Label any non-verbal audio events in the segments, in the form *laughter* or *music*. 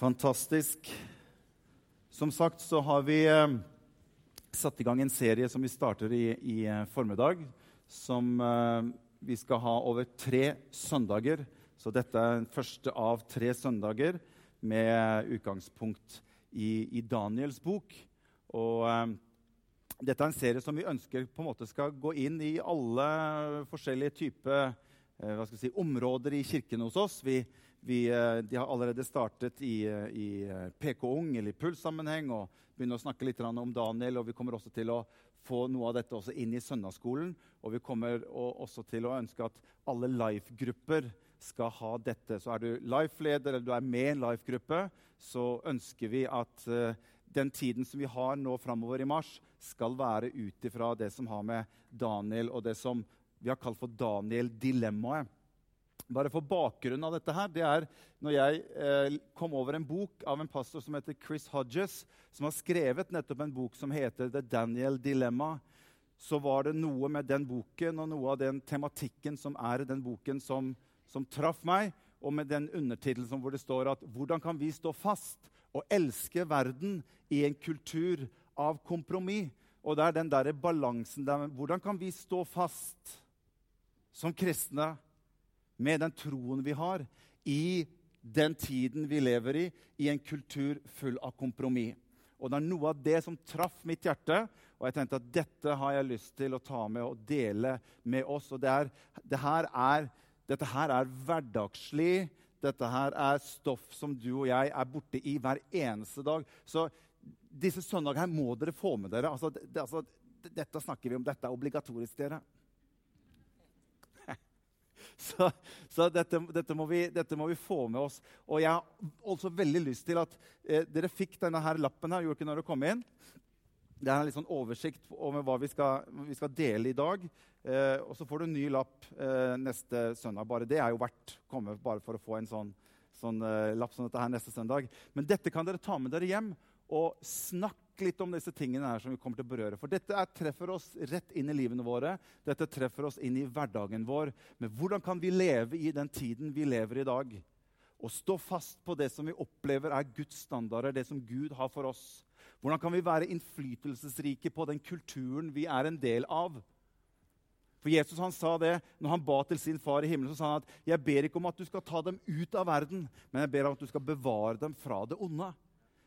Fantastisk. Som sagt så har vi eh, satt i gang en serie som vi starter i, i eh, formiddag. Som eh, vi skal ha over tre søndager. Så dette er den første av tre søndager med utgangspunkt i, i Daniels bok. Og eh, dette er en serie som vi ønsker på en måte skal gå inn i alle forskjellige typer eh, si, områder i kirken hos oss. Vi, vi, eh, de har allerede startet i, eh, i eh, PK-ung eller i Puls-sammenheng og begynner å snakke litt om Daniel. og Vi kommer også til å få noe av dette inn i søndagsskolen. Og vi kommer også til å ønske at alle life-grupper skal ha dette. Så er du life-leder eller du er med i en life-gruppe, så ønsker vi at den tiden som vi har nå framover i mars, skal være ut ifra det som har med Daniel og det som vi har kalt for Daniel-dilemmaet bare for bakgrunnen av dette her, det er når jeg eh, kom over en bok av en pastor som heter Chris Hodges, som har skrevet nettopp en bok som heter The Daniel Dilemma. Så var det noe med den boken og noe av den tematikken som er i den boken, som, som traff meg. Og med den undertittelen hvor det står at 'Hvordan kan vi stå fast og elske verden i en kultur av kompromiss?' Og det er den der balansen der Hvordan kan vi stå fast som kristne? Med den troen vi har, i den tiden vi lever i, i en kultur full av kompromiss. Og det er noe av det som traff mitt hjerte, og jeg tenkte at dette har jeg lyst til å ta med og dele med oss. Og det er, det her er, dette her er hverdagslig. Dette her er stoff som du og jeg er borte i hver eneste dag. Så disse søndagene her må dere få med dere. Altså, det, altså, dette snakker vi om. Dette er obligatorisk, dere. Så, så dette, dette, må vi, dette, må vi, få med oss. Og jeg har også veldig lyst til at eh, dere fikk denne her lappen her, gjorde ikke når dere kom inn. Det er en litt sånn oversikt over hva vi skal, vi skal dele i dag. Eh, og så får du en ny lapp eh, neste søndag. Bare Det er jo verdt å komme bare for å få en sånn, sånn eh, lapp som dette her neste søndag. Men dette kan dere ta med dere hjem og snakke litt om disse tingene her som vi kommer til å berøre. For dette er, treffer oss rett inn i livene våre. Dette treffer oss inn i hverdagen vår. Men hvordan kan vi leve i den tiden vi lever i dag? Og stå fast på det som vi opplever er Guds standarder, det som Gud har for oss. Hvordan kan vi være innflytelsesrike på den kulturen vi er en del av? For Jesus han sa det når han ba til sin far i himmelen. så sa han at jeg ber ikke om at du skal ta dem ut av verden, men jeg ber om at du skal bevare dem fra det onde.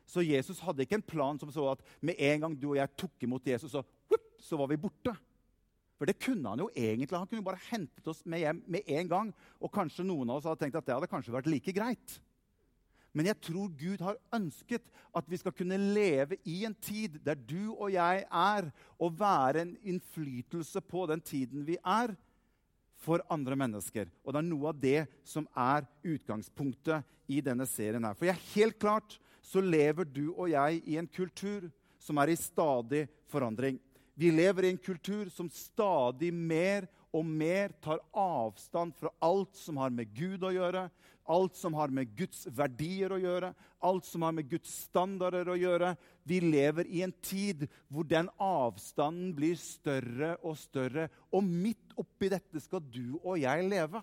Så Jesus hadde ikke en plan som så at med en gang du og jeg tok imot Jesus, så, så var vi borte. For det kunne han jo egentlig. Han kunne jo bare hentet oss med hjem med en gang. Og kanskje noen av oss hadde tenkt at det hadde kanskje vært like greit. Men jeg tror Gud har ønsket at vi skal kunne leve i en tid der du og jeg er, og være en innflytelse på den tiden vi er, for andre mennesker. Og det er noe av det som er utgangspunktet i denne serien her. For jeg er helt klart så lever du og jeg i en kultur som er i stadig forandring. Vi lever i en kultur som stadig mer og mer tar avstand fra alt som har med Gud å gjøre, alt som har med Guds verdier å gjøre, alt som har med Guds standarder å gjøre. Vi lever i en tid hvor den avstanden blir større og større. Og midt oppi dette skal du og jeg leve.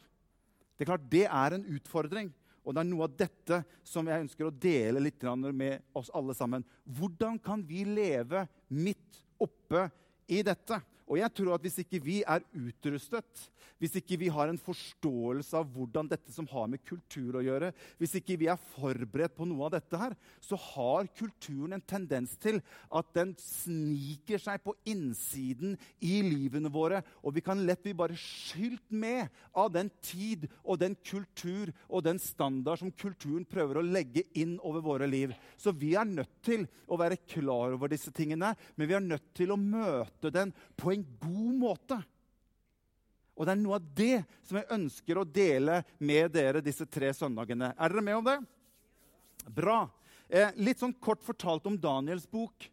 Det er klart det er en utfordring. Og det er noe av dette som jeg ønsker å dele litt med oss alle sammen. Hvordan kan vi leve midt oppe i dette? Og jeg tror at Hvis ikke vi er utrustet, hvis ikke vi har en forståelse av hvordan dette som har med kultur å gjøre, hvis ikke vi er forberedt på noe av dette, her, så har kulturen en tendens til at den sniker seg på innsiden i livene våre. Og vi kan lett bli bare skylt med av den tid og den kultur og den standard som kulturen prøver å legge inn over våre liv. Så vi er nødt til å være klar over disse tingene, men vi er nødt til å møte den på en en god måte. Og det er noe av det som jeg ønsker å dele med dere disse tre søndagene. Er dere med om det? Bra. Eh, litt sånn kort fortalt om Daniels bok.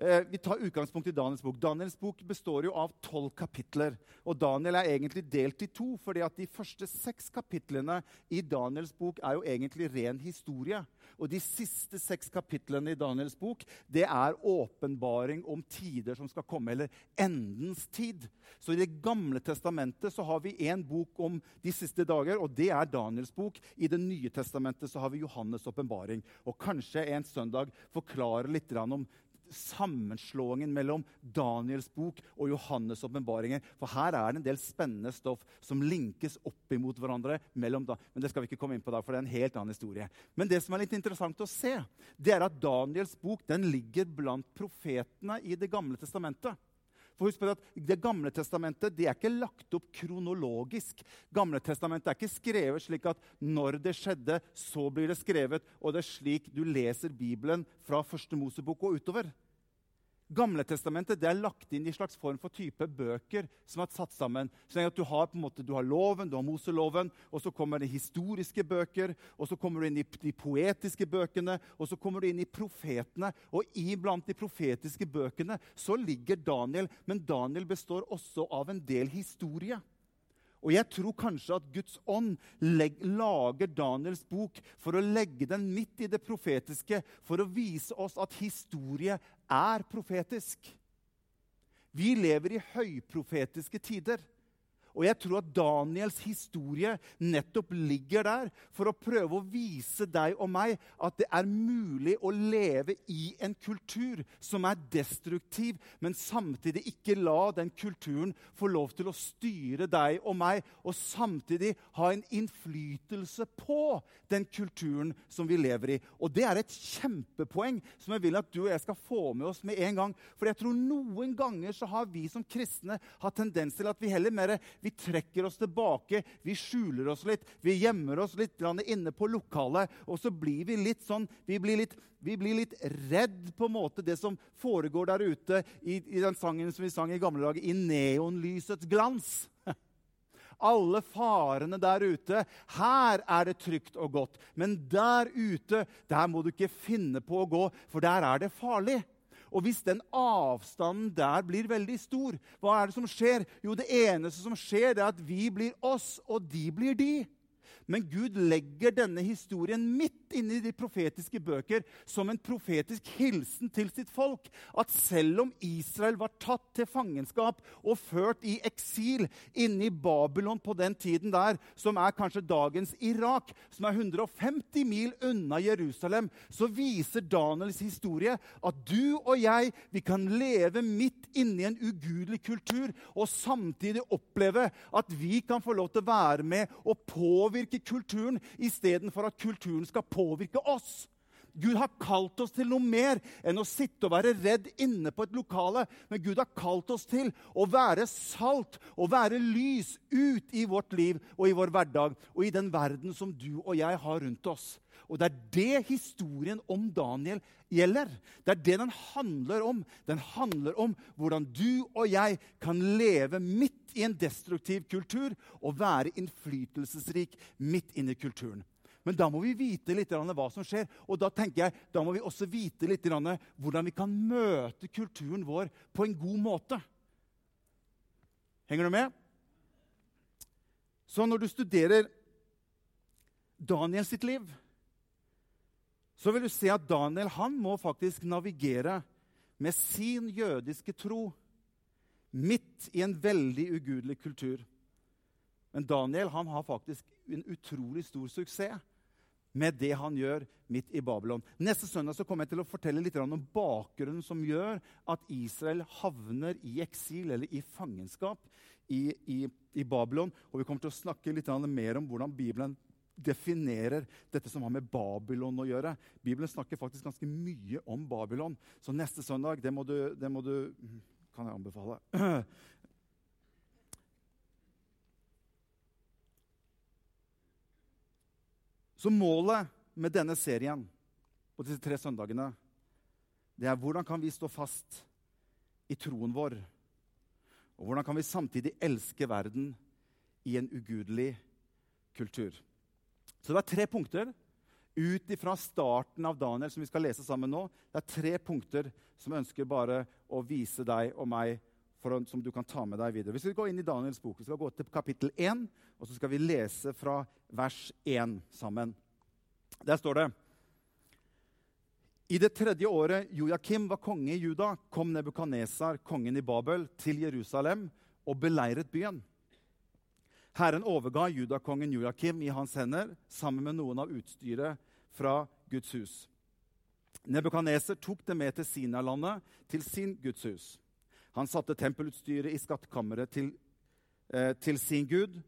Eh, vi tar utgangspunkt i Daniels bok. Daniels bok består jo av tolv kapitler. Og Daniel er egentlig delt i to, fordi at de første seks kapitlene i Daniels bok er jo egentlig ren historie. Og de siste seks kapitlene i Daniels bok det er åpenbaring om tider som skal komme, eller endens tid. Så i Det gamle testamentet så har vi én bok om de siste dager, og det er Daniels bok. I Det nye testamentet så har vi Johannes' åpenbaring. Og kanskje en søndag forklare litt om sammenslåingen mellom Daniels bok og Johannes' åpenbaringer. For her er det en del spennende stoff som linkes opp imot hverandre. mellom da. Men det skal vi ikke komme inn på da, for det er en helt annen historie. Men det som er litt interessant å se, det er at Daniels bok den ligger blant profetene i Det gamle testamentet. For husk på at Det gamle testamentet det er ikke lagt opp kronologisk. Gamle testamentet er ikke skrevet slik at når det skjedde, så blir det skrevet. Og det er slik du leser Bibelen fra første Mosebok og utover. Gamle testamentet er lagt inn i en slags form for type bøker som er satt sammen. Så Du har måte, du har loven, du har Moseloven, og så kommer det historiske bøker. og Så kommer du inn i de poetiske bøkene, og så kommer du inn i profetene. Og iblant de profetiske bøkene så ligger Daniel, men Daniel består også av en del historie. Og jeg tror kanskje at Guds ånd lager Daniels bok for å legge den midt i det profetiske, for å vise oss at historie er profetisk. Vi lever i høyprofetiske tider. Og jeg tror at Daniels historie nettopp ligger der for å prøve å vise deg og meg at det er mulig å leve i en kultur som er destruktiv, men samtidig ikke la den kulturen få lov til å styre deg og meg, og samtidig ha en innflytelse på den kulturen som vi lever i. Og det er et kjempepoeng som jeg vil at du og jeg skal få med oss med en gang. For jeg tror noen ganger så har vi som kristne hatt tendens til at vi heller mer vi vi trekker oss tilbake, vi skjuler oss litt, vi gjemmer oss litt inne på lokalet. Og så blir vi litt sånn Vi blir litt, vi blir litt redd på en måte det som foregår der ute i, i den sangen som vi sang i gamle dager, i neonlysets glans. *laughs* alle farene der ute. Her er det trygt og godt. Men der ute, der må du ikke finne på å gå, for der er det farlig. Og hvis den avstanden der blir veldig stor, hva er det som skjer? Jo, det eneste som skjer, er at vi blir oss, og de blir de. Men Gud legger denne historien midt inne i de profetiske bøker som en profetisk hilsen til sitt folk. At selv om Israel var tatt til fangenskap og ført i eksil inne i Babylon på den tiden der, som er kanskje dagens Irak, som er 150 mil unna Jerusalem, så viser Daniels historie at du og jeg vi kan leve midt inne i en ugudelig kultur og samtidig oppleve at vi kan få lov til å være med og påvirke påvirke kulturen istedenfor at kulturen skal påvirke oss. Gud har kalt oss til noe mer enn å sitte og være redd inne på et lokale. Men Gud har kalt oss til å være salt og være lys ut i vårt liv og i vår hverdag og i den verden som du og jeg har rundt oss. Og det er det historien om Daniel gjelder. Det er det den handler om. Den handler om hvordan du og jeg kan leve midt i en destruktiv kultur og være innflytelsesrik midt inne i kulturen. Men da må vi vite litt hva som skjer. Og da tenker jeg, da må vi også vite litt hvordan vi kan møte kulturen vår på en god måte. Henger du med? Så når du studerer Daniel sitt liv, så vil du se at Daniel han må faktisk navigere med sin jødiske tro midt i en veldig ugudelig kultur. Men Daniel han har faktisk en utrolig stor suksess med det han gjør midt i Babylon. Neste søndag så kommer jeg til å fortelle litt om bakgrunnen som gjør at Israel havner i eksil eller i fangenskap i, i, i Babylon. Og vi kommer til å snakke litt mer om hvordan Bibelen definerer dette som har med Babylon å gjøre. Bibelen snakker faktisk ganske mye om Babylon. Så neste søndag det må du, det må du kan jeg anbefale. *clears throat* Så målet med denne serien på disse tre søndagene det er hvordan kan vi stå fast i troen vår? Og hvordan kan vi samtidig elske verden i en ugudelig kultur? Så det er tre punkter ut ifra starten av Daniel, som vi skal lese sammen nå. Det er tre punkter som ønsker bare å vise deg og meg, å, som du kan ta med deg videre. Vi skal gå inn i Daniels bok. Vi skal gå til kapittel 1, og så skal vi lese fra vers 1 sammen. Der står det i det tredje året Joakim var konge i Juda, kom Nebukadnesar, kongen i Babel, til Jerusalem og beleiret byen. Herren overga judakongen Joakim i hans hender sammen med noen av utstyret fra Guds hus. Nebukadneser tok det med til Sinalandet, til sin Guds hus. Han satte tempelutstyret i skattkammeret til, eh, til sin gud.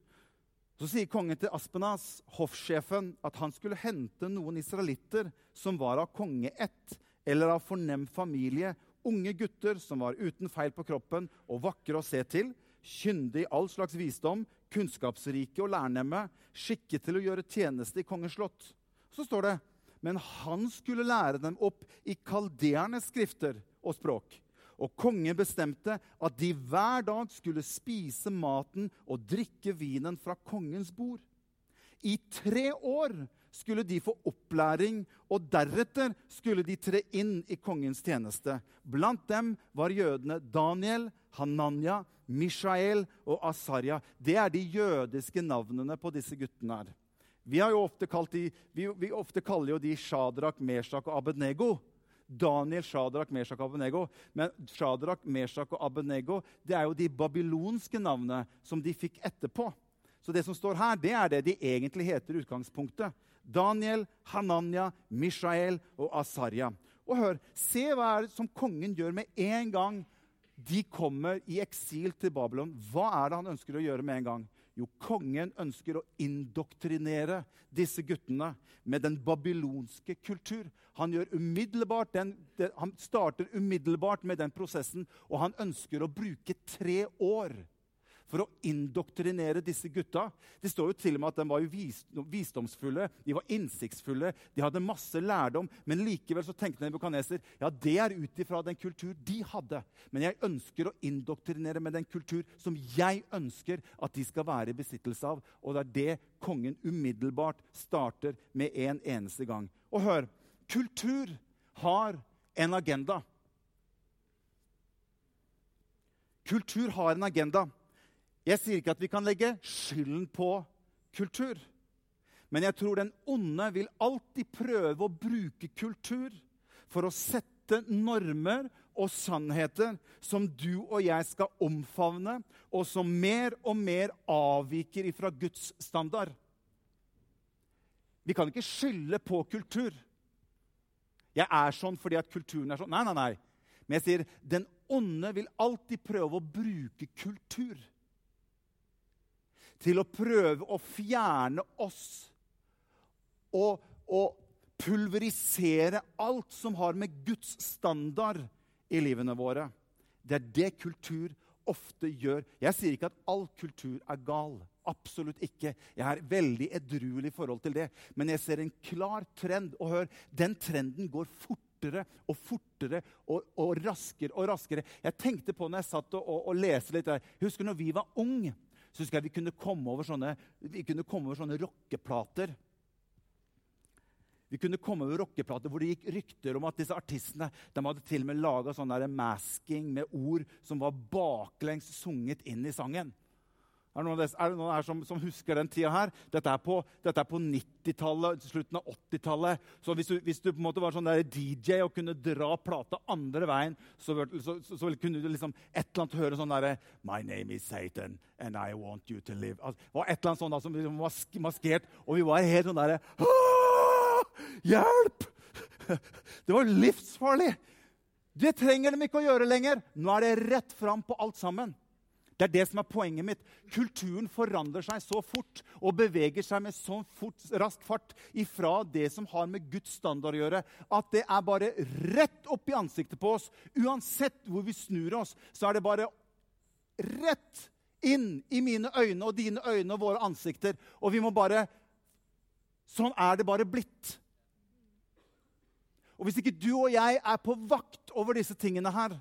Så sier kongen til Aspenas, hoffsjefen, at han skulle hente noen israelitter som var av kongeett eller av fornem familie, unge gutter som var uten feil på kroppen og vakre å se til, kyndige i all slags visdom, kunnskapsrike og lærnemme, skikket til å gjøre tjeneste i kongens slott. Så står det men han skulle lære dem opp i kaldeernes skrifter og språk. Og kongen bestemte at de hver dag skulle spise maten og drikke vinen fra kongens bord. I tre år skulle de få opplæring, og deretter skulle de tre inn i kongens tjeneste. Blant dem var jødene Daniel, Hananya, Mishael og Asarya. Det er de jødiske navnene på disse guttene. her. Vi, har jo ofte kalt de, vi, vi ofte kaller jo de Shadrach, Meshach og Abednego. Daniel, Shadrach, Meshach og Abednego. Men Shadrach, Meshach og Abednego det er jo de babylonske navnene som de fikk etterpå. Så det som står her, det er det de egentlig heter i utgangspunktet. Daniel, Hananya, Mishael og Asarya. Og hør, Se hva er det som kongen gjør med en gang de kommer i eksil til Babylon. Hva er det han ønsker å gjøre med en gang? Jo, kongen ønsker å indoktrinere disse guttene med den babylonske kultur. Han, den, den, han starter umiddelbart med den prosessen, og han ønsker å bruke tre år for å indoktrinere disse gutta. Det står jo til og med at de var visdomsfulle, de var innsiktsfulle, de hadde masse lærdom. Men likevel så tenkte Nebukaneser ja, det er ut ifra den kultur de hadde. Men jeg ønsker å indoktrinere med den kultur som jeg ønsker at de skal være i besittelse av. Og det er det kongen umiddelbart starter med en eneste gang. Og hør, kultur har en agenda. Kultur har en agenda. Jeg sier ikke at vi kan legge skylden på kultur. Men jeg tror den onde vil alltid prøve å bruke kultur for å sette normer og sannheter som du og jeg skal omfavne, og som mer og mer avviker ifra Guds standard. Vi kan ikke skylde på kultur. Jeg er sånn fordi at kulturen er sånn. Nei, nei, nei. Men jeg sier den onde vil alltid prøve å bruke kultur til å prøve å fjerne oss og, og pulverisere alt som har med Guds standard i livene våre. Det er det kultur ofte gjør. Jeg sier ikke at all kultur er gal. Absolutt ikke. Jeg er veldig edruelig i forhold til det. Men jeg ser en klar trend. Og hør, den trenden går fortere og fortere og, og raskere og raskere. Jeg tenkte på når jeg satt og, og, og leste litt. Jeg husker når vi var unge så husker jeg vi kunne komme over sånne, vi kunne komme over sånne rockeplater. Vi kunne komme over rockeplater hvor det gikk rykter om at disse artistene de hadde til og med laga sånn masking med ord som var baklengs sunget inn i sangen. Er det noen, er det her som, som, husker den tida her? Dette er på, på 90-tallet, slutten av 80-tallet. Så hvis du, hvis du, på en måte var sånn der DJ og kunne dra plata andre veien, så, så, så, så kunne du liksom et eller annet høre sånn derre My name is Satan, and I want you to live. Altså, det var et eller annet sånt da, som liksom var maskert, og vi var helt sånn derre Hjelp! *laughs* Det var livsfarlig! Det trenger de ikke å gjøre lenger. Nå er det rett fram på alt sammen. Det er det som er poenget mitt. Kulturen forandrer seg så fort og beveger seg med så fort, rask fart ifra det som har med Guds standard å gjøre, at det er bare rett opp i ansiktet på oss. Uansett hvor vi snur oss, så er det bare rett inn i mine øyne og dine øyne og våre ansikter. Og vi må bare Sånn er det bare blitt. Og hvis ikke du og jeg er på vakt over disse tingene her,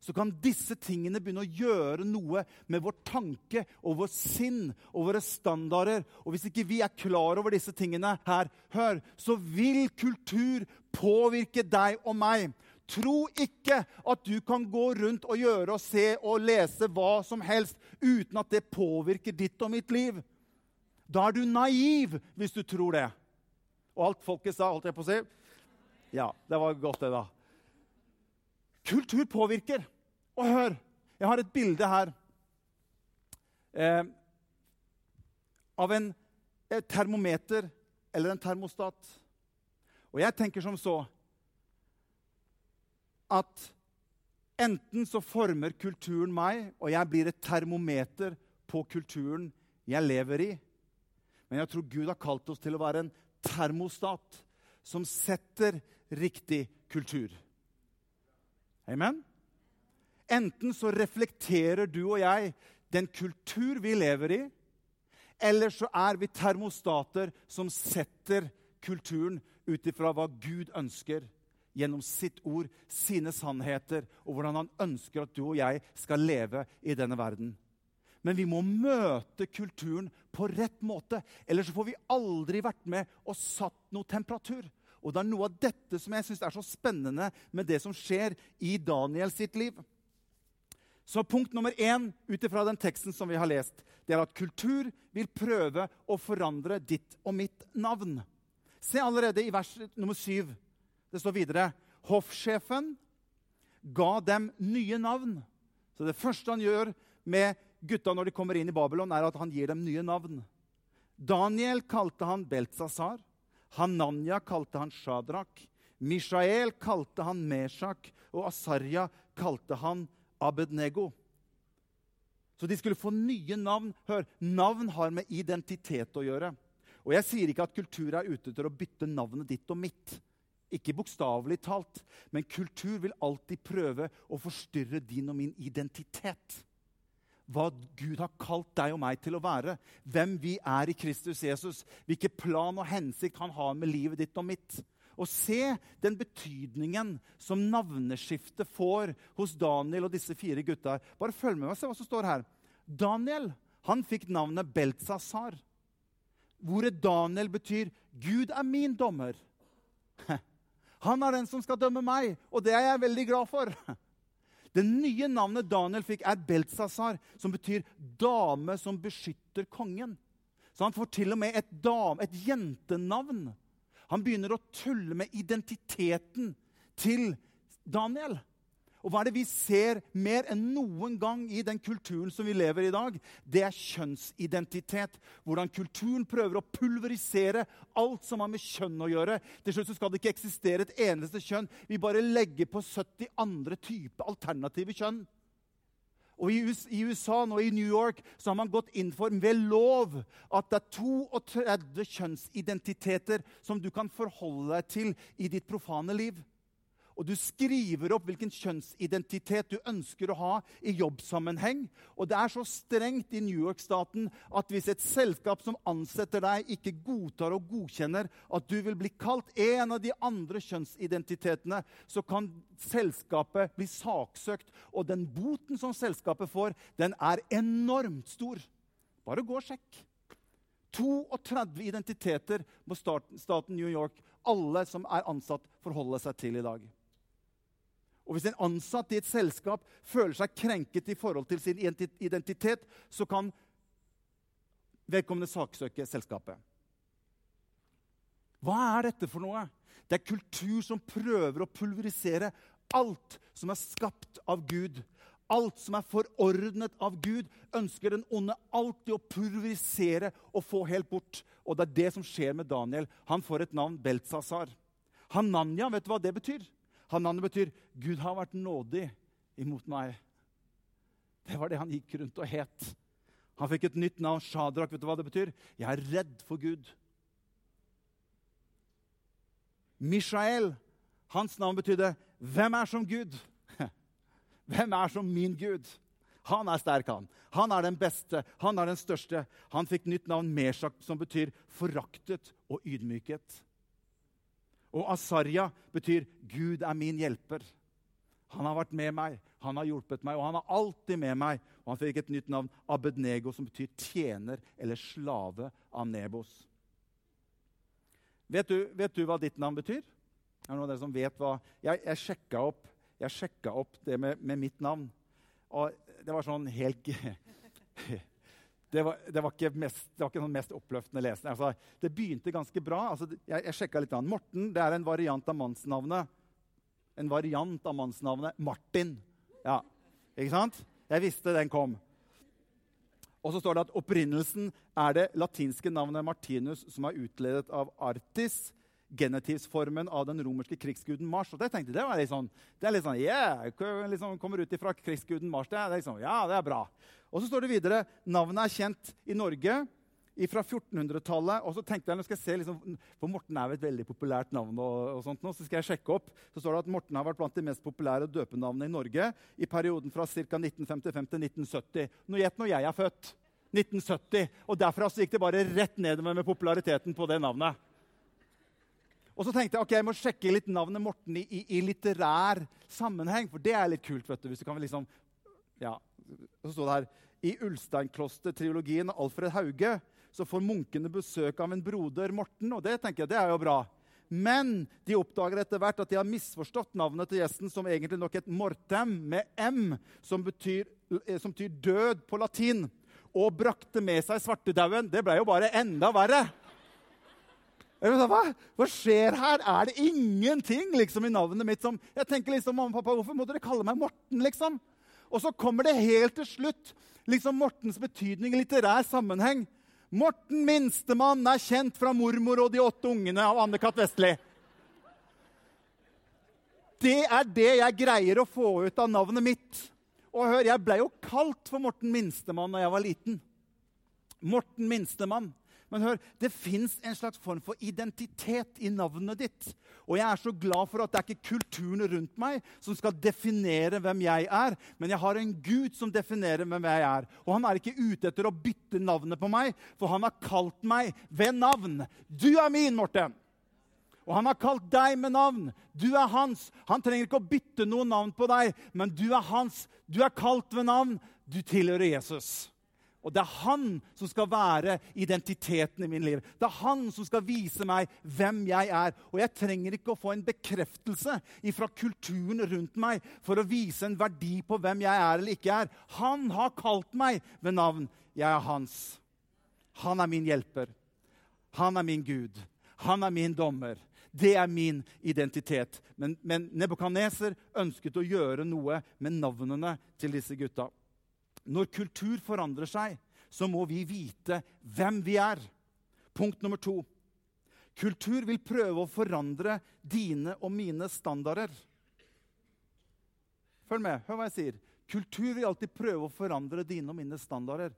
så kan disse tingene begynne å gjøre noe med vår tanke og vår sinn og våre standarder. Og hvis ikke vi er klar over disse tingene her, hør, så vil kultur påvirke deg og meg. Tro ikke at du kan gå rundt og gjøre og se og lese hva som helst uten at det påvirker ditt og mitt liv. Da er du naiv hvis du tror det. Og alt folket sa, holdt jeg på å si. Ja, det var godt, det, da. Kultur påvirker. Og hør, jeg har et bilde her eh, av en termometer eller en termostat. Og jeg tenker som så at enten så former kulturen meg, og jeg blir et termometer på kulturen jeg lever i. Men jeg tror Gud har kalt oss til å være en termostat som setter riktig kultur. Amen? Enten så reflekterer du og jeg den kultur vi lever i, eller så er vi termostater som setter kulturen ut ifra hva Gud ønsker gjennom sitt ord, sine sannheter, og hvordan han ønsker at du og jeg skal leve i denne verden. Men vi må møte kulturen på rett måte, ellers får vi aldri vært med og satt noe temperatur. Og det er noe av dette som jeg syns er så spennende med det som skjer i Daniel sitt liv. Så punkt nummer én ut ifra den teksten som vi har lest, det er at kultur vil prøve å forandre ditt og mitt navn. Se allerede i vers nummer syv. Det står videre Hoffsjefen ga dem nye navn. Så det første han gjør med gutta når de kommer inn i Babylon, er at han gir dem nye navn. Daniel kalte han Beltsasar. Hananya kalte han Shadrak. Mishael kalte han Meshak, og Asarya kalte han Abednego. Så de skulle få nye navn. Hør, Navn har med identitet å gjøre. Og Jeg sier ikke at kultur er ute til å bytte navnet ditt og mitt. Ikke bokstavelig talt, men kultur vil alltid prøve å forstyrre din og min identitet hva Gud har kalt deg og meg til å være. Hvem vi er i Kristus Jesus. Hvilken plan og hensikt han har med livet ditt og mitt. Og se den betydningen som navneskiftet får hos Daniel og disse fire gutta. Bare følg med meg og se hva som står her. Daniel han fikk navnet Beltzazar. Hvoret Daniel betyr 'Gud er min dommer'. *laughs* Han er den som skal dømme meg, og det er jeg veldig glad for. *laughs* Det nye navnet Daniel fikk, er Beltsasar, som betyr 'dame som beskytter kongen'. Så han får til og med et, dame, et jentenavn. Han begynner å tulle med identiteten til Daniel. Og hva er det vi ser mer enn noen gang i den kulturen som vi lever i i dag? Det er kjønnsidentitet. Hvordan kulturen prøver å pulverisere alt som har med kjønn å gjøre. Til slutt skal det ikke eksistere et eneste kjønn. Vi bare legger på 70 andre typer alternative kjønn. Og i USA nå i New York så har man gått inn for ved lov at det er 32 kjønnsidentiteter som du kan forholde deg til i ditt profane liv og du skriver opp hvilken kjønnsidentitet du ønsker å ha i jobbsammenheng. Og det er så strengt i New York-staten at hvis et selskap som ansetter deg, ikke godtar og godkjenner at du vil bli kalt en av de andre kjønnsidentitetene, så kan selskapet bli saksøkt. Og den boten som selskapet får, den er enormt stor. Bare gå og sjekk. 32 identiteter må staten New York, alle som er ansatt, forholde seg til i dag. Og Hvis en ansatt i et selskap føler seg krenket i forhold til sin identitet, så kan vedkommende saksøke selskapet. Hva er dette for noe? Det er kultur som prøver å pulverisere alt som er skapt av Gud. Alt som er forordnet av Gud, ønsker den onde alltid å pulverisere og få helt bort. Og det er det som skjer med Daniel. Han får et navn, Beltzazar. Hananya, vet du hva det betyr? Hanane betyr 'Gud har vært nådig imot meg'. Det var det han gikk rundt og het. Han fikk et nytt navn, Shadrach. Vet du hva det betyr? Jeg er redd for Gud. Mishael, hans navn betydde 'Hvem er som Gud?' *laughs* Hvem er som min Gud? Han er sterk, han. Han er den beste, han er den største. Han fikk nytt navn, Meshak, som betyr foraktet og ydmyket. Og Asarja betyr 'Gud er min hjelper'. Han har vært med meg, han har hjulpet meg, og han er alltid med meg. Og han fikk et nytt navn, Abednego, som betyr tjener eller slave av Nebos. Vet du, vet du hva ditt navn betyr? Er det noen av dere som vet hva Jeg, jeg sjekka opp, opp, det med, med, mitt navn. Og det var sånn helt *laughs* *laughs* Det var, det var, ikke, mest, det var ikke sånn mest oppløftende lesning. Altså, det begynte ganske bra. Altså, jeg jeg sjekka litt. An. Morten det er en variant av mannsnavnet. En variant av mannsnavnet Martin. Ja, ikke sant? Jeg visste den kom. Og så står det at opprinnelsen er det latinske navnet Martinus, som er utledet av Artis, genitivsformen av den romerske krigsguden Mars. Og det tenkte det var litt sånn, det er litt sånn, yeah, liksom kommer ut ifra krigsguden Mars. Det er liksom, ja, det er bra. Og så står det videre navnet er kjent i Norge fra 1400-tallet. Og så tenkte jeg, nå skal jeg se, liksom, For Morten er jo et veldig populært navn. og, og sånt nå, Så skal jeg sjekke opp. Så står det at Morten har vært blant de mest populære døpenavnene i Norge i perioden fra ca. 1955 til 1970. Nå gjett når jeg er født. 1970. Og derfra så gikk det bare rett nedover med populariteten på det navnet. Og så tenkte jeg ok, jeg må sjekke litt navnet Morten i, i, i litterær sammenheng. For det er litt kult. vet du, hvis du kan liksom, ja, Så står det her I Ulsteinkloster-triologien Alfred Hauge så får munkene besøk av en broder, Morten. Og det tenker jeg, det er jo bra. Men de oppdager etter hvert at de har misforstått navnet til gjesten som egentlig nok het mortem med M, som betyr, eh, som betyr død på latin. Og brakte med seg svartedauden. Det ble jo bare enda verre. Hva, hva, skjer her? Er det ingenting liksom, i navnet mitt som Jeg tenker liksom, mamma og pappa, Hvorfor må dere kalle meg Morten? liksom? Og så kommer det helt til slutt liksom Mortens betydning i litterær sammenheng. Morten Minstemann er kjent fra 'Mormor og de åtte ungene' av Anne-Kat. Vestli. Det er det jeg greier å få ut av navnet mitt. Og hør, Jeg ble jo kalt for Morten Minstemann da jeg var liten. Morten Minstemann. Men hør, det fins en slags form for identitet i navnet ditt. Og jeg er så glad for at det er ikke kulturen rundt meg som skal definere hvem jeg er, men jeg har en Gud som definerer hvem jeg er. Og han er ikke ute etter å bytte navnet på meg, for han har kalt meg ved navn. Du er min, Morten. Og han har kalt deg med navn. Du er hans. Han trenger ikke å bytte noe navn på deg, men du er hans. Du er kalt ved navn. Du tilhører Jesus. Og det er han som skal være identiteten i min liv. Det er han som skal vise meg hvem jeg er. Og jeg trenger ikke å få en bekreftelse fra kulturen rundt meg for å vise en verdi på hvem jeg er eller ikke er. Han har kalt meg ved navn. Jeg er hans. Han er min hjelper. Han er min Gud. Han er min dommer. Det er min identitet. Men, men Nebukadneser ønsket å gjøre noe med navnene til disse gutta. Når kultur forandrer seg, så må vi vite hvem vi er. Punkt nummer to. Kultur vil prøve å forandre dine og mine standarder. Følg med. Hør hva jeg sier. Kultur vil alltid prøve å forandre dine og mine standarder.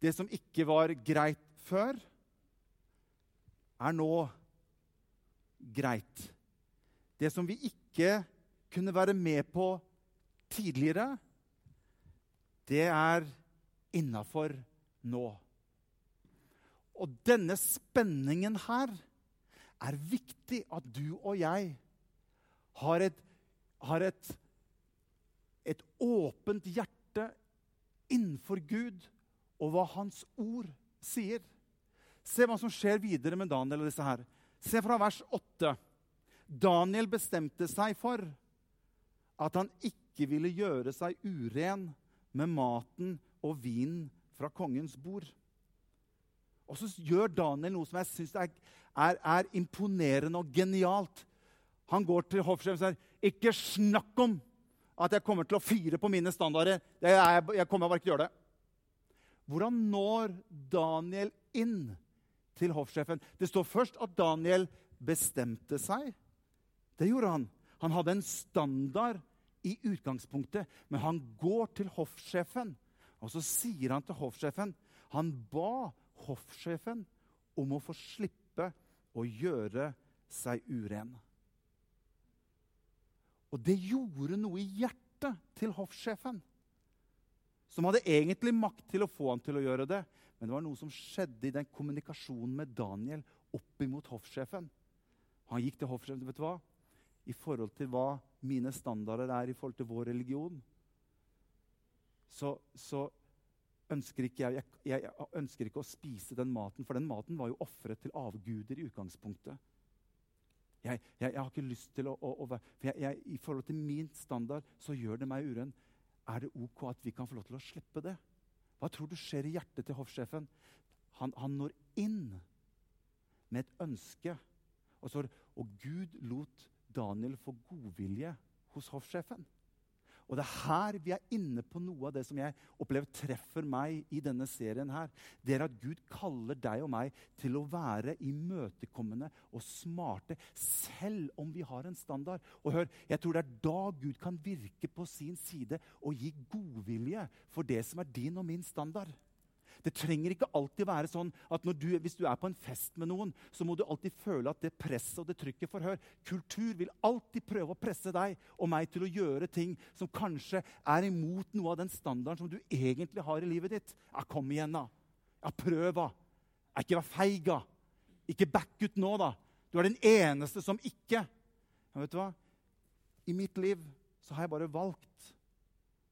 Det som ikke var greit før, er nå greit. Det som vi ikke kunne være med på tidligere, det er innafor nå. Og denne spenningen her er viktig at du og jeg har et, har et, et åpent hjerte innenfor Gud og hva Hans ord sier. Se hva som skjer videre med Daniel og disse her. Se fra vers 8. Daniel bestemte seg for at han ikke ville gjøre seg uren med maten og vinen fra kongens bord. Og så gjør Daniel noe som jeg syns er, er, er, imponerende og genialt. Han går til hoffsjefen og sier, 'Ikke snakk om at jeg kommer til å fire på mine standarder.' Jeg, jeg kommer bare ikke til å gjøre det. Hvordan når Daniel inn til hoffsjefen? Det står først at Daniel bestemte seg. Det gjorde han. Han hadde en standard i utgangspunktet, men han går til hoffsjefen. Og så sier han til hoffsjefen Han ba hoffsjefen om å få slippe å gjøre seg uren. Og det gjorde noe i hjertet til hoffsjefen. Som hadde egentlig makt til å få han til å gjøre det. Men det var noe som skjedde i den kommunikasjonen med Daniel opp imot hoffsjefen. Han gikk til hoffsjefen vet du hva? i forhold til hva mine standarder er i forhold til vår religion, så, så ønsker ikke jeg, jeg, jeg, ønsker ikke å spise den maten, for den maten var jo ofret til avguder i utgangspunktet. Jeg, jeg, har ikke lyst til å, å, å for I forhold til min standard så gjør det meg uren. Er det ok at vi kan få lov til å slippe det? Hva tror du skjer i hjertet til hoffsjefen? Han, han når inn med et ønske. Og, så, og Gud lot Daniel får godvilje hos hoffsjefen. Og det er her vi er inne på noe av det som jeg opplever treffer meg i denne serien. her. Det er at Gud kaller deg og meg til å være imøtekommende og smarte, selv om vi har en standard. Og hør, Jeg tror det er da Gud kan virke på sin side og gi godvilje for det som er din og min standard. Det trenger ikke alltid være sånn at du, hvis du er på en fest med noen, så må du alltid føle at det presset og det trykket forhør. Kultur vil alltid prøve å presse deg og meg til å gjøre ting som kanskje er imot noe av den standarden som du egentlig har i livet ditt. Ja, kom igjen, da. Ja, prøv, da. Ikke vær feig, da. Ikke back ut nå, da. Du er den eneste som ikke. Ja, vet du hva? I mitt liv så har jeg bare valgt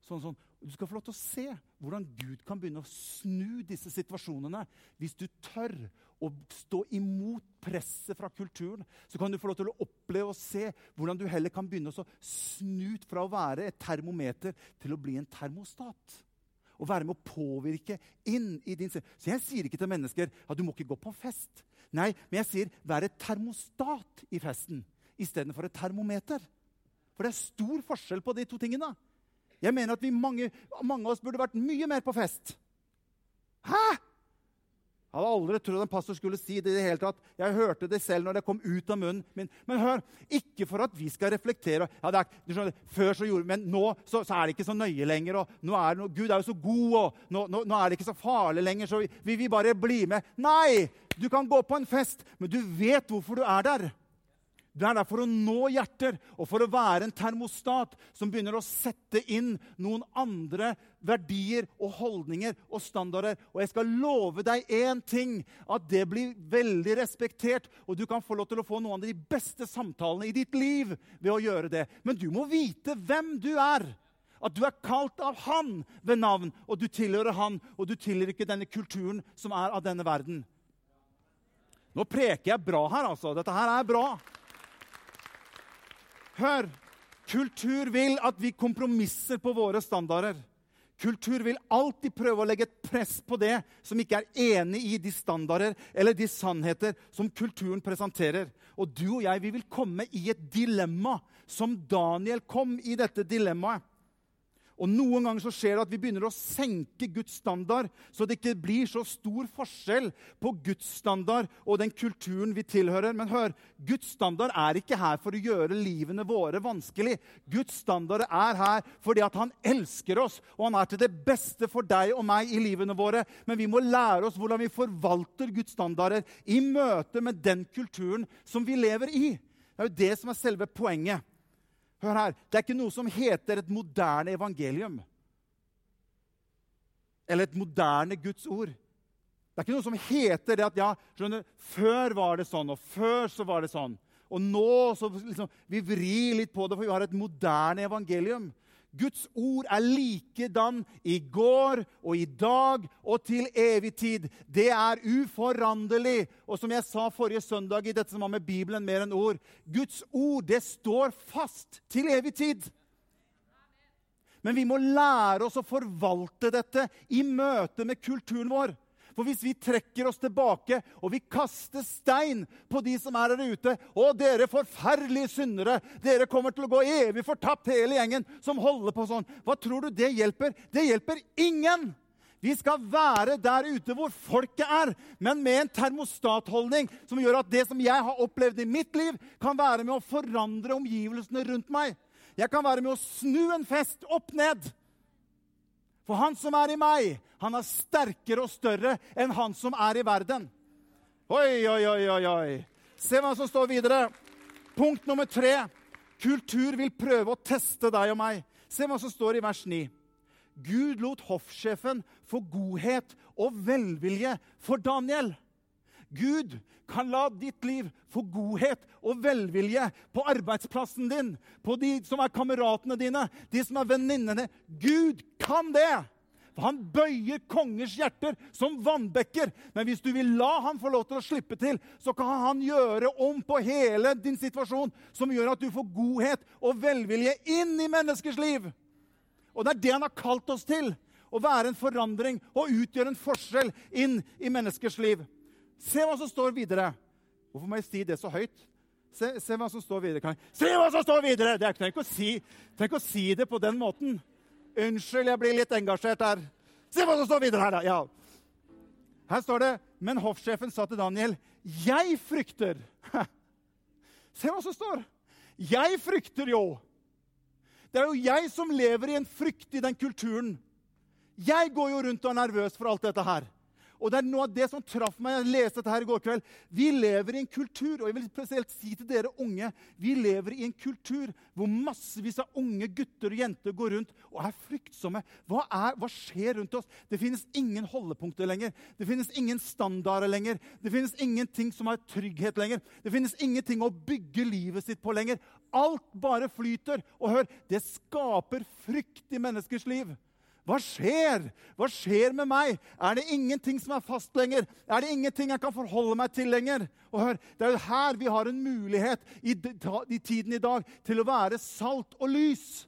sånn sånn du skal få lov til å se hvordan Gud kan begynne å snu disse situasjonene. Hvis du tør å stå imot presset fra kulturen, så kan du få lov til å oppleve og se hvordan du heller kan begynne å snu fra å være et termometer til å bli en termostat. Og være med å påvirke inn i din Så jeg sier ikke til mennesker at du må ikke gå på fest. Nei, men jeg sier vær et termostat i festen istedenfor et termometer. For det er stor forskjell på de to tingene. Jeg mener at vi mange, mange av oss burde vært mye mer på fest. Hæ?! Jeg hadde aldri trodd en pastor skulle si det i det hele tatt. Jeg hørte det selv når det kom ut av munnen min. Men hør, ikke for at vi skal reflektere. Ja, er, skjønner, før så gjorde Men nå så, så, er det ikke så nøye lenger. og nå er det, Gud er jo så god, og nå, nå, nå, er det ikke så farlig lenger. Så vi vil bare bli med. Nei! Du kan gå på en fest, men du vet hvorfor du er der. Det er der for å nå hjerter og for å være en termostat som begynner å sette inn noen andre verdier og holdninger og standarder. Og jeg skal love deg én ting, at det blir veldig respektert. Og du kan få lov til å få noen av de beste samtalene i ditt liv ved å gjøre det. Men du må vite hvem du er. At du er kalt av Han ved navn, og du tilhører Han. Og du tilhører ikke denne kulturen som er av denne verden. Nå preker jeg bra her, altså. Dette her er bra. Hør! Kultur vil at vi kompromisser på våre standarder. Kultur vil alltid prøve å legge et press på det som ikke er enig i de standarder eller de sannheter som kulturen presenterer. Og du og jeg vi vil komme i et dilemma, som Daniel kom i dette dilemmaet. Og Noen ganger så skjer det at vi begynner å senke Guds standard, så det ikke blir så stor forskjell på Guds standard og den kulturen vi tilhører. Men hør, Guds standard er ikke her for å gjøre livene våre vanskelig. Guds standard er her fordi at han elsker oss, og han er til det beste for deg og meg i livene våre. Men vi må lære oss hvordan vi forvalter Guds standarder i møte med den kulturen som vi lever i. Det er jo det som er selve poenget. Hør her, Det er ikke noe som heter et moderne evangelium. Eller et moderne Guds ord. Det er ikke noe som heter det at ja, skjønner, før var det sånn, og før så var det sånn. Og nå så liksom, vi vrir litt på det, for vi har et moderne evangelium. Guds ord er likedan i går og i dag og til evig tid. Det er uforanderlig. Og som jeg sa forrige søndag i dette som har med Bibelen mer enn ord Guds ord det står fast til evig tid. Men vi må lære oss å forvalte dette i møte med kulturen vår. For hvis vi trekker oss tilbake og vi kaster stein på de som er der ute Å, dere forferdelige syndere! Dere kommer til å gå evig fortapt, hele gjengen som holder på sånn. Hva tror du det hjelper? Det hjelper ingen! Vi skal være der ute hvor folket er, men med en termostatholdning som gjør at det som jeg har opplevd i mitt liv, kan være med å forandre omgivelsene rundt meg. Jeg kan være med å snu en fest opp ned. For han som er i meg, han er sterkere og større enn han som er i verden. Oi, oi, oi, oi, oi. Se hva som står videre. Punkt nummer tre. Kultur vil prøve å teste deg og meg. Se hva som står i vers 9. Gud lot hoffsjefen få godhet og velvilje for Daniel. Gud kan la ditt liv få godhet og velvilje på arbeidsplassen din, på de som er kameratene dine, de som er venninnene. Gud kan det! For han bøyer kongers hjerter som vannbekker. Men hvis du vil la ham få lov til å slippe til, så kan han gjøre om på hele din situasjon, som gjør at du får godhet og velvilje inn i menneskers liv. Og det er det han har kalt oss til. Å være en forandring og utgjøre en forskjell inn i menneskers liv. Se hva som står videre. Hvorfor må jeg si det så høyt? Se, se hva som står videre. Se hva som står videre! Det er ikke å si, tenk å si det på den måten. Unnskyld, jeg blir litt engasjert her. Se hva som står videre her, da! Ja. Her står det Men hoffsjefen sa til Daniel, 'Jeg frykter'. *laughs* Se hva som står. Jeg frykter jo. Det er jo jeg som lever i en frykt i den kulturen. Jeg går jo rundt og er nervøs for alt dette her. Og det er noe av det som traff meg. Jeg leste dette her i går kveld. Vi lever i en kultur, og jeg vil spesielt si til dere unge Vi lever i en kultur hvor massevis av unge gutter og jenter går rundt og er fryktsomme. Hva, er, hva skjer rundt oss? Det finnes ingen holdepunkter lenger. Det finnes ingen standarder lenger. Det finnes ingenting som har trygghet lenger. Det finnes ingenting å bygge livet sitt på lenger. Alt bare flyter. Og hør, det skaper frykt i menneskers liv. Hva skjer? Hva skjer med meg? Er det ingenting som er fast lenger? Er det ingenting jeg kan forholde meg til lenger? Og hør, Det er jo her vi har en mulighet i, i tiden i dag til å være salt og lys.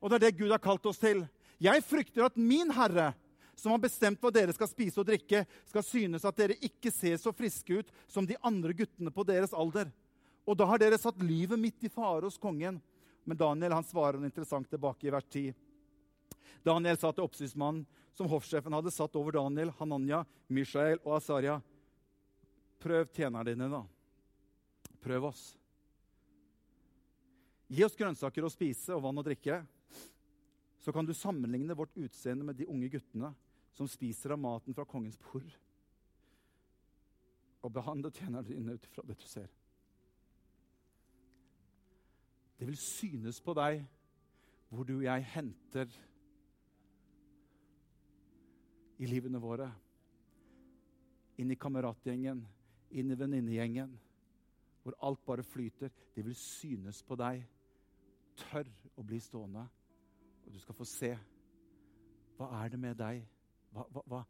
Og det er det Gud har kalt oss til. Jeg frykter at min Herre, som har bestemt hva dere skal spise og drikke, skal synes at dere ikke ser så friske ut som de andre guttene på deres alder. Og da har dere satt livet mitt i fare hos kongen. Men Daniel han svarer interessant tilbake i vers 10. Daniel sa til oppsynsmannen, som hoffsjefen hadde satt over Daniel, Hananya, Mishael og Asaria, prøv tjenerne dine, da. Prøv oss. Gi oss grønnsaker å spise og vann å drikke. Så kan du sammenligne vårt utseende med de unge guttene som spiser av maten fra kongens bord. Og behandle tjenerne dine ut ifra det du ser. Det vil synes på deg hvor du og jeg henter i livene våre. Inn i kameratgjengen, inn i venninnegjengen, hvor alt bare flyter. Det vil synes på deg. Tørr å bli stående, og du skal få se. Hva er det med deg? Hva, hva, hva,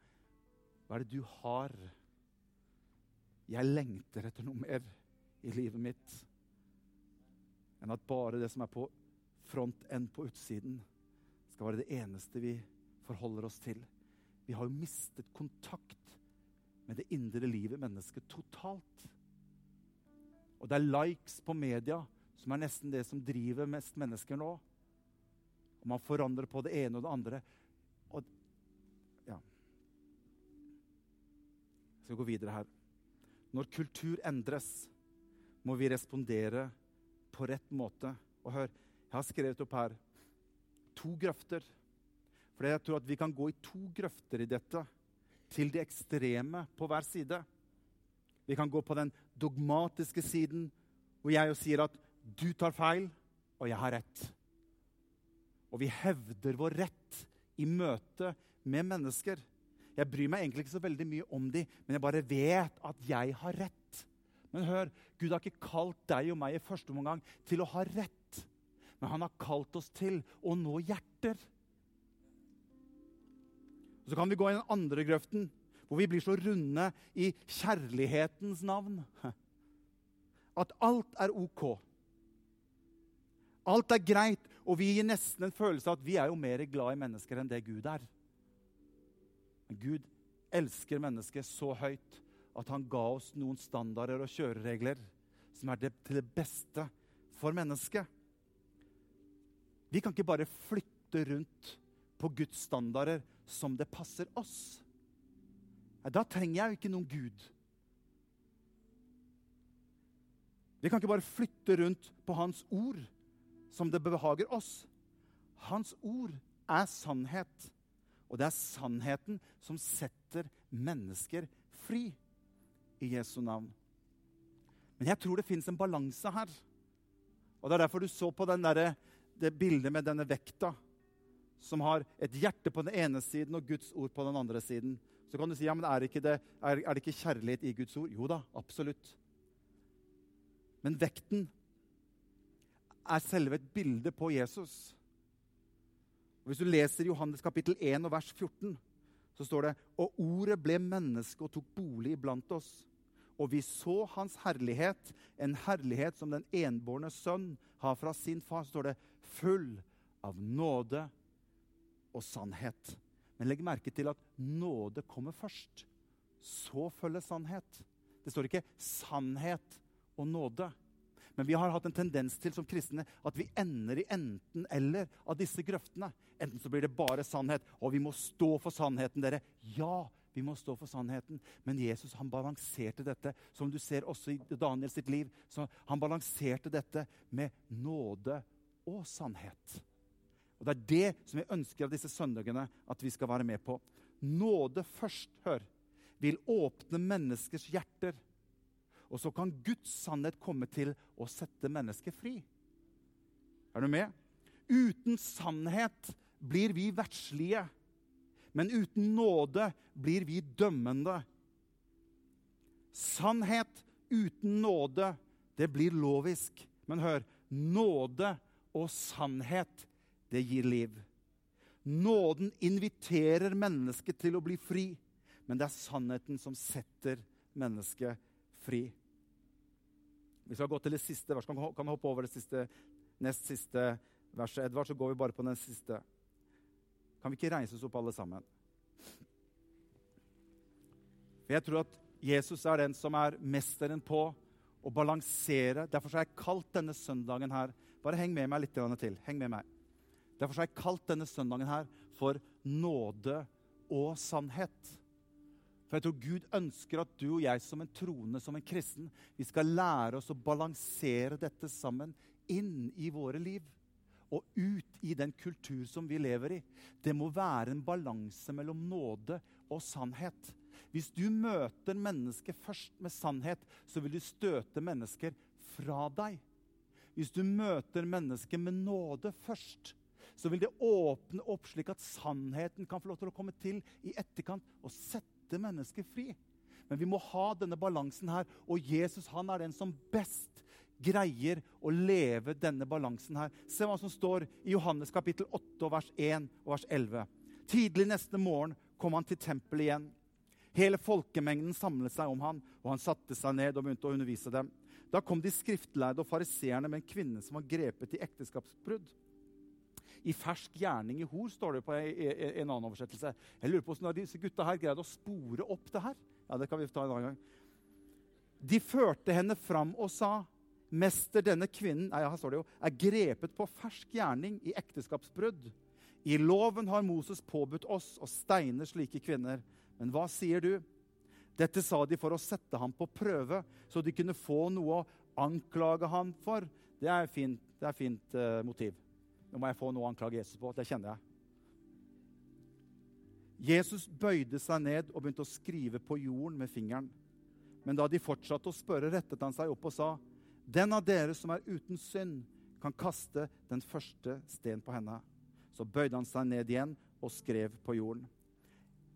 hva er det du har? Jeg lengter etter noe mer i livet mitt enn at bare det som er på front enn på utsiden, skal være det eneste vi forholder oss til. Vi har jo mistet kontakt med det indre livet mennesket totalt. Og det er likes på media som er nesten det som driver mest mennesker nå. Og man forandrer på det ene og det andre. Og ja. Jeg skal gå videre her. Når kultur endres, må vi respondere på rett måte. Og hør, jeg har skrevet opp her to grøfter for jeg tror at vi kan gå i to grøfter i dette, til det ekstreme på hver side. Vi kan gå på den dogmatiske siden, hvor jeg jo sier at du tar feil, og jeg har rett. Og vi hevder vår rett i møte med mennesker. Jeg bryr meg egentlig ikke så veldig mye om de, men jeg bare vet at jeg har rett. Men hør, Gud har ikke kalt deg og meg i første omgang til å ha rett. Men han har kalt oss til å nå hjerter. Og Så kan vi gå i den andre grøften, hvor vi blir så runde i kjærlighetens navn. At alt er OK. Alt er greit, og vi gir nesten en følelse av at vi er jo mer glad i mennesker enn det Gud er. Men Gud elsker mennesket så høyt at han ga oss noen standarder og kjøreregler som er det, til det beste for mennesket. Vi kan ikke bare flytte rundt på Guds standarder som det passer oss. Da trenger jeg jo ikke noen Gud. Vi kan ikke bare flytte rundt på Hans ord som det behager oss. Hans ord er sannhet, og det er sannheten som setter mennesker fri i Jesu navn. Men jeg tror det fins en balanse her. Og Det er derfor du så på der, det bildet med denne vekta som har et hjerte på den ene siden og Guds ord på den andre siden. Så kan du si ja, men er, ikke det, er, er det ikke kjærlighet i Guds ord? Jo da, absolutt. Men vekten er selve et bilde på Jesus. Og hvis du leser Johannes kapittel 1 og vers 14, så står det Og ordet ble menneske og tok bolig iblant oss. Og vi så hans herlighet, en herlighet som den enbårne sønn har fra sin far. Så står det full av nåde og sannhet. Men legg merke til at nåde kommer først. Så følger sannhet. Det står ikke 'sannhet og nåde'. Men vi har hatt en tendens til som kristne at vi ender i enten-eller av disse grøftene. Enten så blir det bare sannhet, og vi må stå for sannheten, dere. Ja, vi må stå for sannheten. Men Jesus han balanserte dette, som du ser også i Daniel sitt liv. han balanserte dette med nåde og sannhet. Og Det er det som jeg ønsker av disse søndagene at vi skal være med på. Nåde først, hør, vil åpne menneskers hjerter. Og så kan Guds sannhet komme til å sette mennesket fri. Er du med? Uten sannhet blir vi verdslige. Men uten nåde blir vi dømmende. Sannhet uten nåde, det blir lovisk. Men hør nåde og sannhet det gir liv. Nåden inviterer mennesket til å bli fri, men det er sannheten som setter mennesket fri. Vi skal gå til det siste verset. Kan vi hoppe over det siste, nest siste verset? Edvard, så går vi bare på den siste. Kan vi ikke reise oss opp, alle sammen? For Jeg tror at Jesus er den som er mesteren på å balansere. Derfor har jeg kalt denne søndagen her Bare heng med meg litt til. Heng med meg. Derfor har jeg kalt denne søndagen her for nåde og sannhet. For jeg tror Gud ønsker at du og jeg som en troende, som en kristen, vi skal lære oss å balansere dette sammen inn i våre liv. Og ut i den kultur som vi lever i. Det må være en balanse mellom nåde og sannhet. Hvis du møter mennesket først med sannhet, så vil du støte mennesker fra deg. Hvis du møter mennesket med nåde først, så vil det åpne opp slik at sannheten kan få lov til å komme til i etterkant og sette mennesket fri. Men vi må ha denne balansen her, og Jesus han er den som best greier å leve denne balansen her. Se hva som står i Johannes kapittel 8, vers 1 og vers 11. Tidlig neste morgen kom han til tempelet igjen. Hele folkemengden samlet seg om han, og han satte seg ned og begynte å undervise dem. Da kom de skriftlærde og fariseerne med en kvinne som var grepet i ekteskapsbrudd i fersk gjerning i hor, står det på en annen oversettelse. Jeg lurer på hvordan har disse gutta her greid å spore opp det her. Ja, det kan vi ta en annen gang. De førte henne fram og sa, 'Mester, denne kvinnen nei, her står det jo, er grepet på fersk gjerning i ekteskapsbrudd.' 'I loven har Moses påbudt oss å steine slike kvinner.' 'Men hva sier du?' Dette sa de for å sette ham på prøve, så de kunne få noe å anklage ham for. Det er fint, det er fint uh, motiv. Nå må jeg få noe å anklage Jesus på. Det kjenner jeg. Jesus bøyde seg ned og begynte å skrive på jorden med fingeren. Men da de fortsatte å spørre, rettet han seg opp og sa, 'Den av dere som er uten synd, kan kaste den første sten på henne.' Så bøyde han seg ned igjen og skrev på jorden.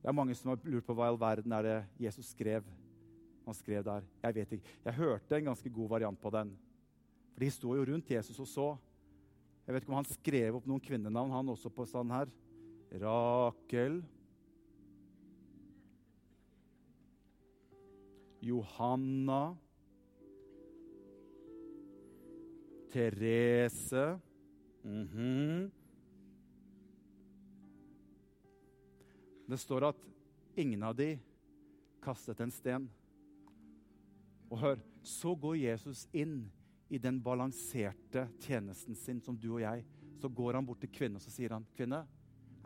Det er mange som har lurt på hva i all verden er det Jesus skrev. Han skrev der. Jeg vet ikke. Jeg hørte en ganske god variant på den. For de sto jo rundt Jesus og så. Jeg vet ikke om han skrev opp noen kvinnenavn, han også på stand her. Rakel. Johanna. Therese. Mm -hmm. Det står at ingen av de kastet en sten. Og hør, så går Jesus inn i den balanserte tjenesten sin som du og jeg, så går han bort til kvinnen og så sier han, 'Kvinne,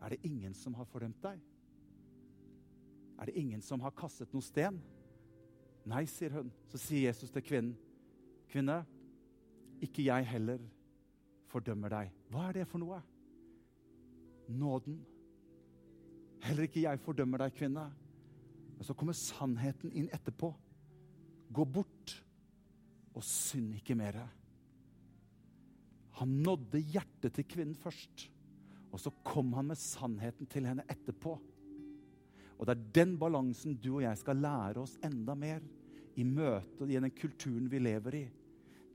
er det ingen som har fordømt deg?' 'Er det ingen som har kastet noen sten?' 'Nei', sier hun. Så sier Jesus til kvinnen, 'Kvinne, ikke jeg heller fordømmer deg.' Hva er det for noe? Nåden. Heller ikke jeg fordømmer deg, kvinne. Men så kommer sannheten inn etterpå. Gå bort og synd ikke mer. Han nådde hjertet til kvinnen først, og så kom han med sannheten til henne etterpå. Og det er den balansen du og jeg skal lære oss enda mer i møte i den kulturen vi lever i.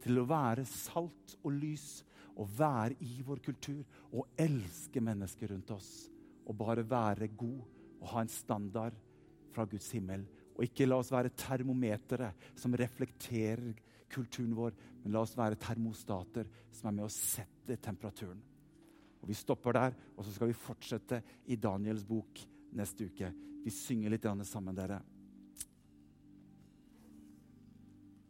Til å være salt og lys og være i vår kultur og elske mennesker rundt oss. Og bare være god og ha en standard fra Guds himmel. Og ikke la oss være termometere som reflekterer kulturen vår, men la oss være termostater som er med å sette temperaturen. Og Vi stopper der, og så skal vi fortsette i Daniels bok neste uke. Vi synger litt sammen, dere.